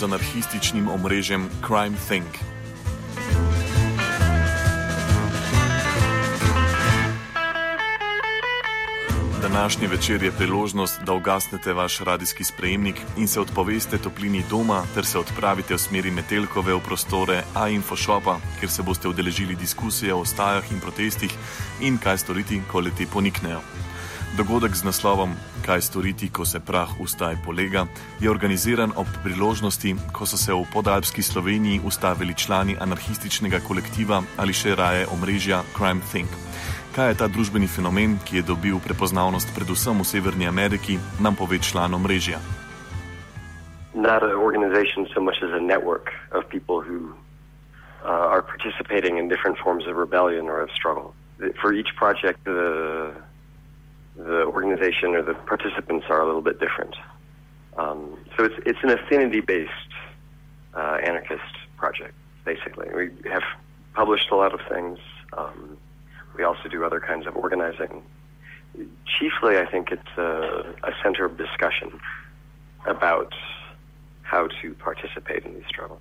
z anarhističnim omrežjem Crime Think. Današnji večer je priložnost, da ugasnete vaš radijski sprejemnik in se odpoveste toplini doma, ter se odpravite v smeri Metelkove v prostore A-Infoshopa, kjer se boste udeležili diskusije o stajah in protestih in kaj storiti, ko leti poniknejo. Dogodek z naslovom Kaj storiti, ko se prah ustaj polega, je organiziran ob priložnosti, ko so se v podalpski Sloveniji ustavili člani anarhističnega kolektiva ali še raje omrežja Crime Think. Kaj je ta družbeni fenomen, ki je dobil prepoznavnost predvsem v Severni Ameriki, nam pove član omrežja. Not an organization so much as a network of people who uh, are participating in different forms of rebellion or of struggle. For each project, the the organization or the participants are a little bit different. Um, so it's it's an affinity based uh, anarchist project, basically. We have published a lot of things. Um, we also do other kinds of organizing. Chiefly, I think it's a, a center of discussion about how to participate in these struggles.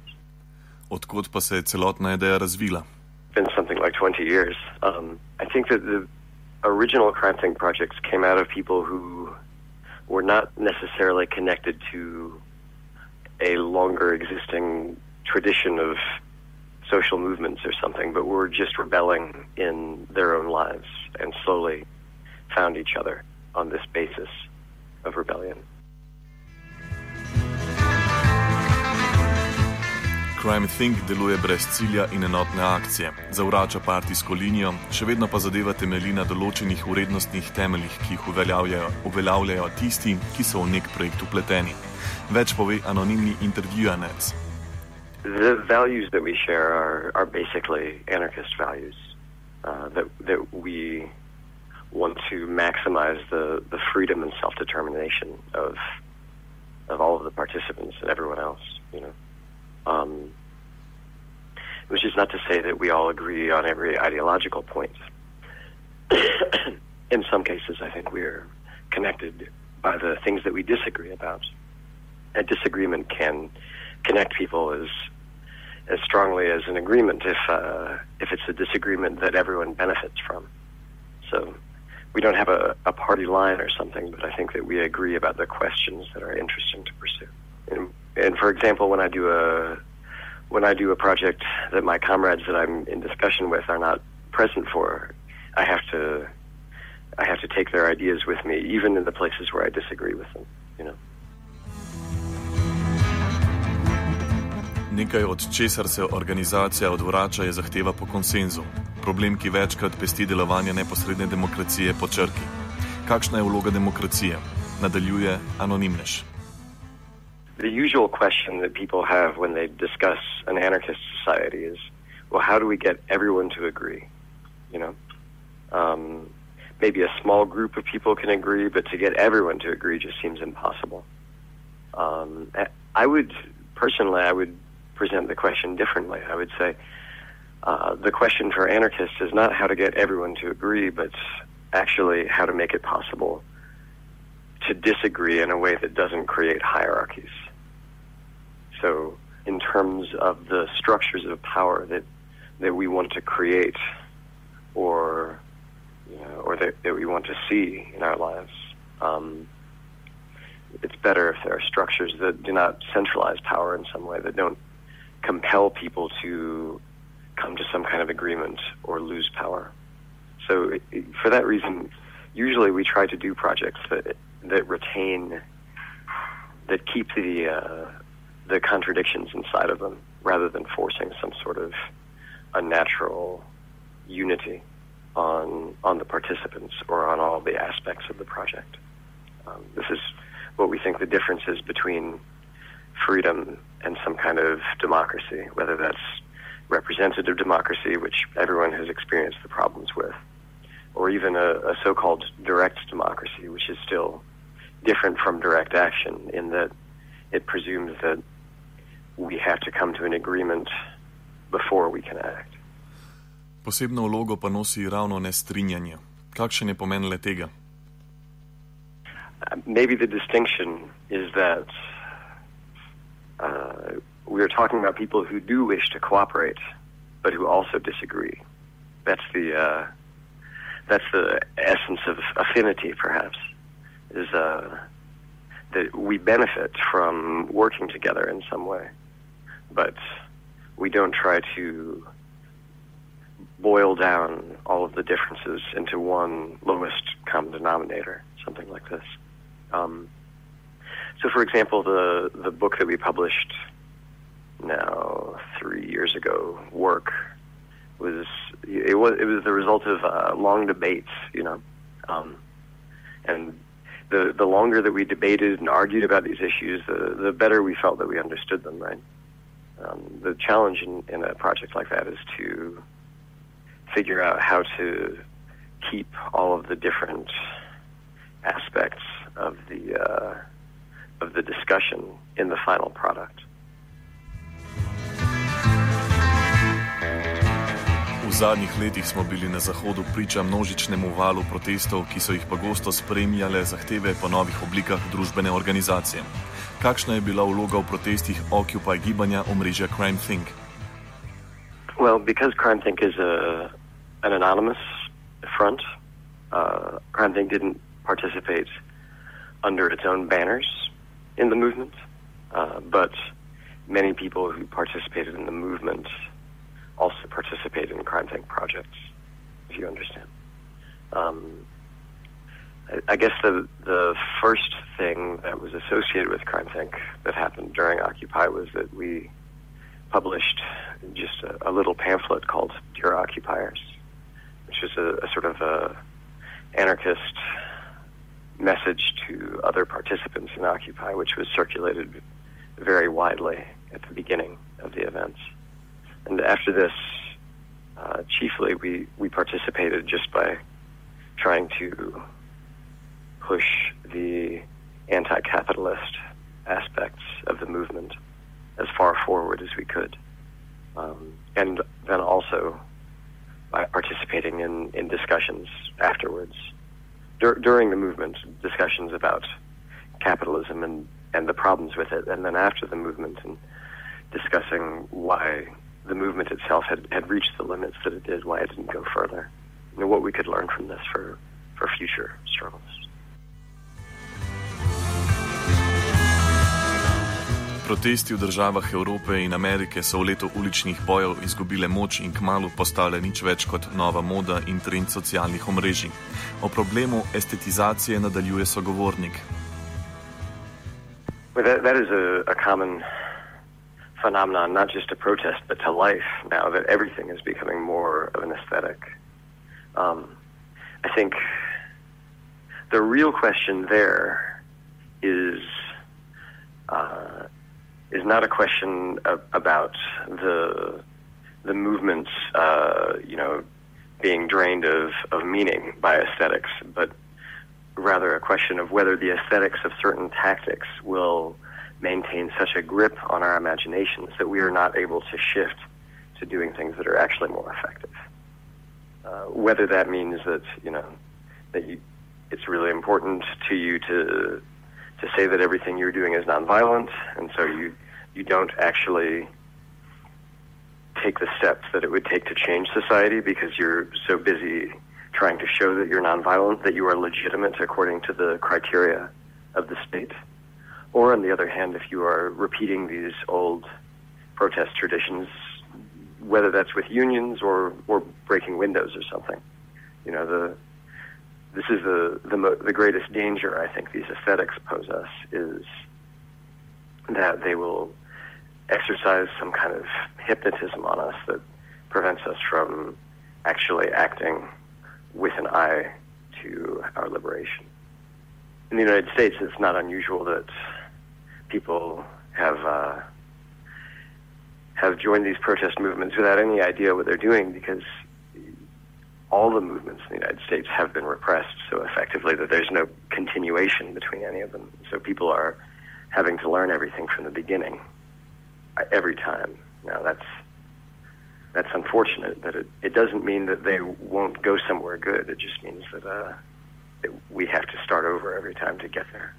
Odkud pa se je celotna ideja razvila? Been something like 20 years. Um, I think that the original Crime projects came out of people who were not necessarily connected to a longer existing tradition of social movements or something, but were just rebelling in their own lives and slowly found each other on this basis of rebellion. Crime Think deluje brez cilja in enotne akcije, zavrača partijsko linijo, še vedno pa zadeva temelji na določenih urednostnih temeljih, ki jih uveljavljajo, uveljavljajo tisti, ki so v nek projekt upleteni. Več pove anonimni intervjujanec. The values that we share are, are basically anarchist values uh, that, that we want to maximize the, the freedom and self determination of, of all of the participants and everyone else, you know. Um, which is not to say that we all agree on every ideological point. In some cases, I think we're connected by the things that we disagree about. A disagreement can connect people as as strongly as an agreement if uh, if it's a disagreement that everyone benefits from. So we don't have a, a party line or something, but I think that we agree about the questions that are interesting to pursue. And and for example, when I do a when I do a project that my comrades that I'm in discussion with are not present for, I have to I have to take their ideas with me, even in the places where I disagree with them. You know. Nekaj od česar se organizacija odvrača je zahteva po konsenzu. Problem, ki večkrat pesti delovanje neposredne demokracije po črki. Kakšna je vloga demokracije? Nadaljuje anonimnež. The usual question that people have when they discuss an anarchist society is, well, how do we get everyone to agree? You know, um, maybe a small group of people can agree, but to get everyone to agree just seems impossible. Um, I would personally, I would present the question differently. I would say uh, the question for anarchists is not how to get everyone to agree, but actually how to make it possible to disagree in a way that doesn't create hierarchies. So, in terms of the structures of power that that we want to create, or you know, or that, that we want to see in our lives, um, it's better if there are structures that do not centralize power in some way, that don't compel people to come to some kind of agreement or lose power. So, it, for that reason, usually we try to do projects that that retain, that keep the uh, the contradictions inside of them rather than forcing some sort of unnatural unity on on the participants or on all the aspects of the project. Um, this is what we think the difference is between freedom and some kind of democracy, whether that's representative democracy, which everyone has experienced the problems with, or even a, a so-called direct democracy, which is still different from direct action in that it presumes that we have to come to an agreement before we can act. Posebno vlogo pa nosi ravno nestrinjanje. Kakšen je pomen le tega? Uh, maybe the distinction is that uh, we are talking about people who do wish to cooperate, but who also disagree. That's the uh, that's the essence of affinity, perhaps, is uh, that we benefit from working together in some way, but we don't try to boil down all of the differences into one lowest common denominator, something like this. Um, so, for example, the the book that we published now three years ago, work was it was it was the result of uh, long debates, you know, um, and the the longer that we debated and argued about these issues, the the better we felt that we understood them. Right. Um, the challenge in, in a project like that is to figure out how to keep all of the different aspects of the uh, of the discussion in the final product. V zadnjih letih smo bili na Zahodu priča množičnemu valu protestov, ki so jih pogosto spremljale zahteve po novih oblikah družbene organizacije. Kakšna je bila vloga v protestih Occupy gibanja omrežja CrimethInc? Well, because CrimethInc is a, an anonymous front, uh, CrimethInc didn't participate under its own banners in the movement, uh, but many people who participated in the movement also participated in CrimethInc projects, if you understand. Um, I, guess the the first thing that was associated with CrimethInc that happened during Occupy was that we published just a, a little pamphlet called "Dear Occupiers," which is a, a sort of a anarchist message to other participants in Occupy, which was circulated very widely at the beginning of the events. And after this, uh, chiefly we, we participated just by trying to push the anti capitalist aspects of the movement as far forward as we could. Um, and then also by participating in, in discussions afterwards. Dur- during the movement, discussions about capitalism and, and the problems with it, and then after the movement, and discussing why the movement itself had, had reached the limits that it did, why it didn't go further, and what we could learn from this for, for future struggles. Protesti v državah Evrope in Amerike so v letu uličnih bojev izgubile moč in kmalo postale nič več kot nova moda in trend socialnih omrežij. O problemu estetizacije nadaljuje sogovornik. Well, that, that is a, a common phenomenon, not just to protest, but to life now that everything is becoming more of an aesthetic. Um, I think the real question there is uh, is not a question of, about the the movements, uh, you know, being drained of, of meaning by aesthetics, but rather a question of whether the aesthetics of certain tactics will maintain such a grip on our imaginations that we are not able to shift to doing things that are actually more effective. Uh, whether that means that you know that you, it's really important to you to to say that everything you're doing is nonviolent, and so you you don't actually take the steps that it would take to change society because you're so busy trying to show that you're nonviolent, that you are legitimate according to the criteria of the state. Or on the other hand, if you are repeating these old protest traditions, whether that's with unions or, or breaking windows or something, you know, the this is the the, mo- the greatest danger I think these aesthetics pose us is that they will exercise some kind of hypnotism on us that prevents us from actually acting with an eye to our liberation. In the United States, it's not unusual that people have uh, have joined these protest movements without any idea what they're doing because all the movements in the United States have been repressed so effectively that there's no continuation between any of them. So people are having to learn everything from the beginning uh, every time. Now that's that's unfortunate, but it, it doesn't mean that they won't go somewhere good. It just means that, uh, that we have to start over every time to get there.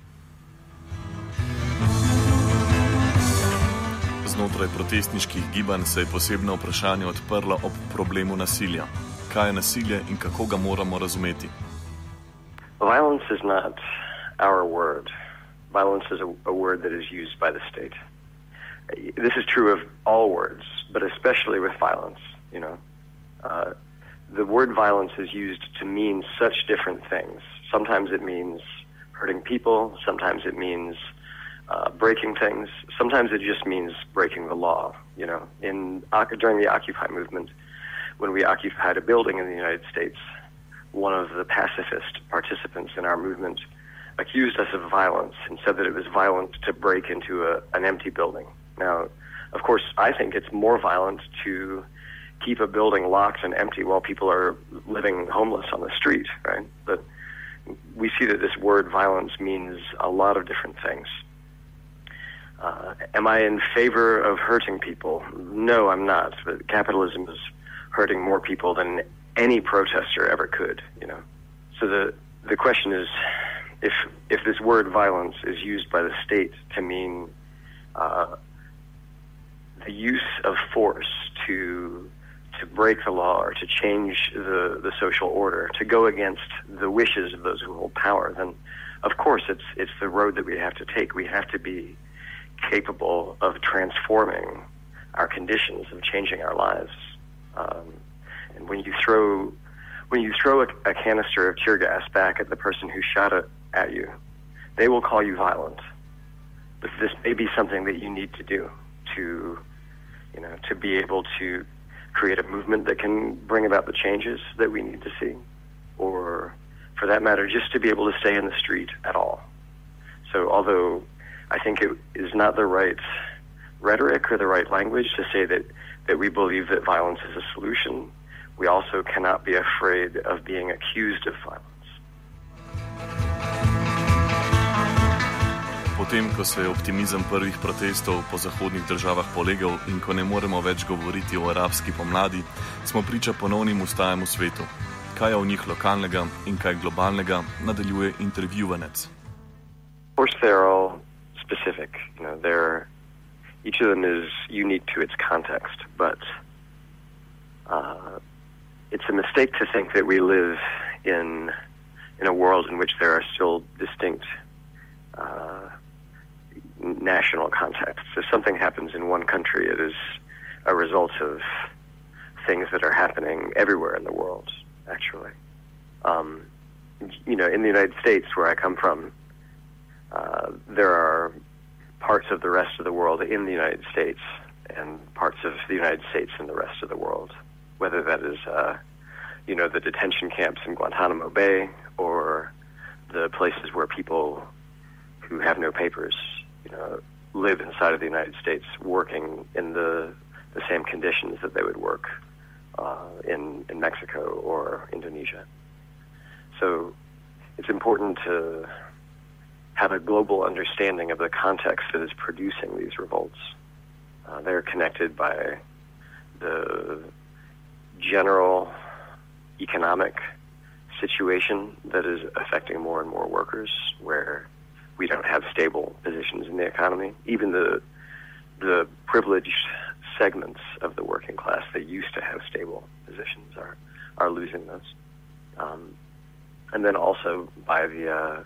znotraj protestniških gibanj se je posebno vprašanje odprlo ob problemu nasilja. Kaj je nasilje in kako ga moramo razumeti? Violence is not our word. Violence is a, a word that is used by the state. This is true of all words, but especially with violence. You know, uh, the word violence is used to mean such different things. Sometimes it means hurting people. Sometimes it means uh, breaking things. Sometimes it just means breaking the law. You know, in during the Occupy movement, when we occupied a building in the United States, one of the pacifist participants in our movement accused us of violence and said that it was violent to break into a, an empty building. Now, of course, I think it's more violent to keep a building locked and empty while people are living homeless on the street, right? But we see that this word violence means a lot of different things. Uh, am I in favor of hurting people? No, I'm not. But capitalism is hurting more people than any protester ever could. You know. So the the question is, if if this word violence is used by the state to mean uh, the use of force to to break the law or to change the, the social order, to go against the wishes of those who hold power, then of course it's it's the road that we have to take. We have to be capable of transforming our conditions, of changing our lives. Um, and when you throw when you throw a, a canister of tear gas back at the person who shot it at you, they will call you violent. But this may be something that you need to do to, you know, to be able to create a movement that can bring about the changes that we need to see, or for that matter, just to be able to stay in the street at all. So, although I think it is not the right rhetoric or the right language to say that, that we believe that violence is a solution, we also cannot be afraid of being accused of violence. Potem, ko se je optimizem prvih protestov po zahodnih državah polegal in ko ne moremo več govoriti o arabski pomladi, smo priča ponovnim ustajam v svetu. Kaj je v njih lokalnega in kaj globalnega, nadaljuje intervjuvanec. Specific, you know, they're, each of them is unique to its context, but uh, it's a mistake to think that we live in in a world in which there are still distinct uh, national contexts. If something happens in one country, it is a result of things that are happening everywhere in the world, actually. Um, you know, in the United States, where I come from, uh, there are parts of the rest of the world in the United States and parts of the United States in the rest of the world, whether that is, uh, you know, the detention camps in Guantanamo Bay or the places where people who have no papers you know, live inside of the United States, working in the the same conditions that they would work uh, in in Mexico or Indonesia. So it's important to have a global understanding of the context that is producing these revolts. Uh, they're connected by the general economic situation that is affecting more and more workers, where we don't have stable positions in the economy. Even the the privileged segments of the working class that used to have stable positions are are losing those. Um, and then also by the uh,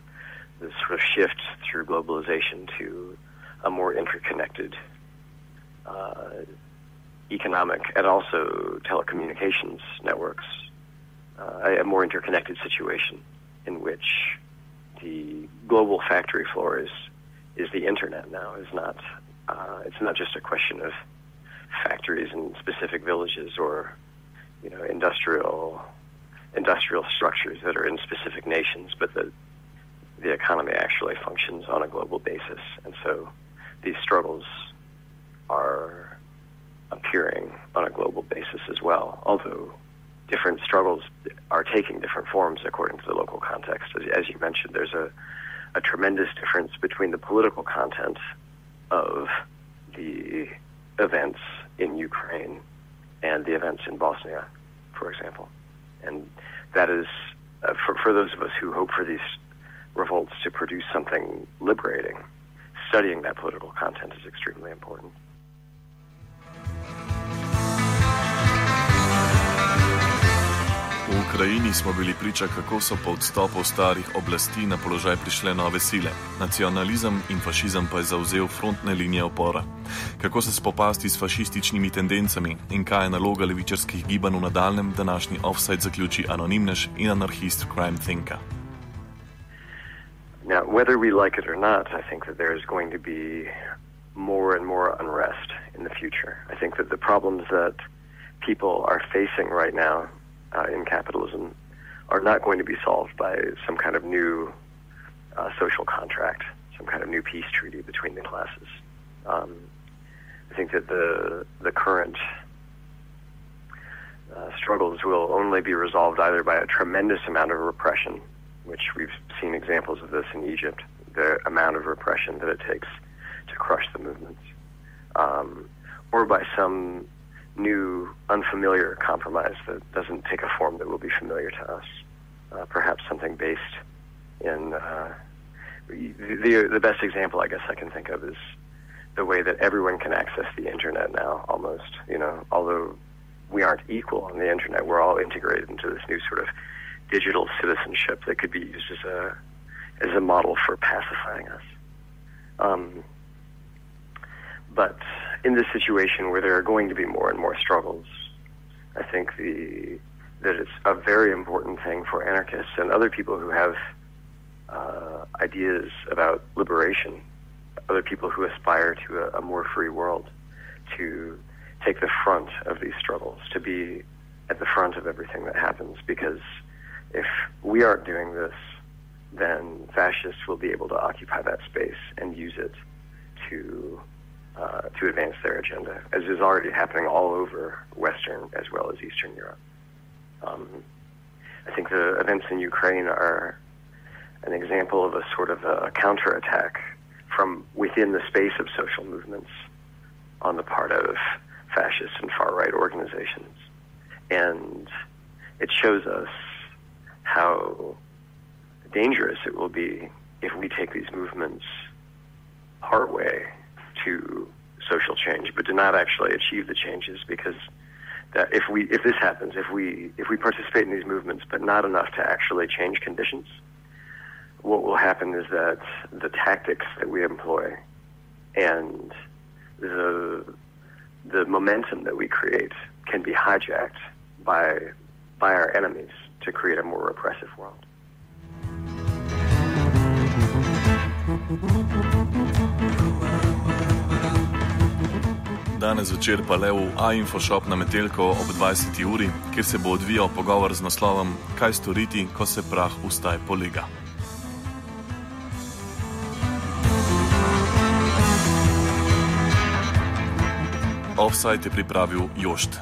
the sort of shift through globalization to a more interconnected uh, economic and also telecommunications networks, uh, a more interconnected situation in which the global factory floor is is the internet now. Is not uh, it's not just a question of factories in specific villages or you know industrial industrial structures that are in specific nations, but that the economy actually functions on a global basis, and so these struggles are appearing on a global basis as well. Although different struggles are taking different forms according to the local context. As, as you mentioned, there's a, a tremendous difference between the political content of the events in Ukraine and the events in Bosnia, for example. And that is, uh, for, for those of us who hope for these revolts to produce something liberating, studying that political content is extremely important. V Ukrajini smo bili priča, kako so po odstopu starih oblasti na položaj prišle nove sile. Nacionalizem in fašizem pa je zauzel frontne linije opora. Kako se spopasti s fašističnimi tendencami in kaj je naloga levičarskih gibanj v nadaljem današnji offside zaključi anonimnež in anarhist Crime Thinker. Now, whether we like it or not, I think that there is going to be more and more unrest in the future. I think that the problems that people are facing right now uh, in capitalism are not going to be solved by some kind of new uh, social contract, some kind of new peace treaty between the classes. Um, I think that the the current uh, struggles will only be resolved either by a tremendous amount of repression, which we've seen examples of this in Egypt, the amount of repression that it takes to crush the movements, um, or by some new, unfamiliar compromise that doesn't take a form that will be familiar to us. Uh, perhaps something based in uh, the the best example I guess I can think of is the way that everyone can access the internet now. Almost, you know, although we aren't equal on the internet, we're all integrated into this new sort of digital citizenship that could be used as a as a model for pacifying us. Um, but in this situation where there are going to be more and more struggles, I think the that it's a very important thing for anarchists and other people who have uh, ideas about liberation, other people who aspire to a, a more free world, to take the front of these struggles, to be at the front of everything that happens. Because if we aren't doing this, then fascists will be able to occupy that space and use it to uh, to advance their agenda, as is already happening all over Western as well as Eastern Europe. Um, I think the events in Ukraine are an example of a sort of a counterattack from within the space of social movements on the part of fascist and far right organizations. And it shows us how dangerous it will be if we take these movements partway to social change, but do not actually achieve the changes because that if we if this happens, if we if we participate in these movements but not enough to actually change conditions, what will happen is that the tactics that we employ and the the momentum that we create can be hijacked by by our enemies to create a more repressive world. danes večer pa le v A-Infoshop na Metelko ob 20. uri, kjer se bo odvijal pogovor z naslovom Kaj storiti, ko se prah ustaj polega. Offside je pripravil Jošt.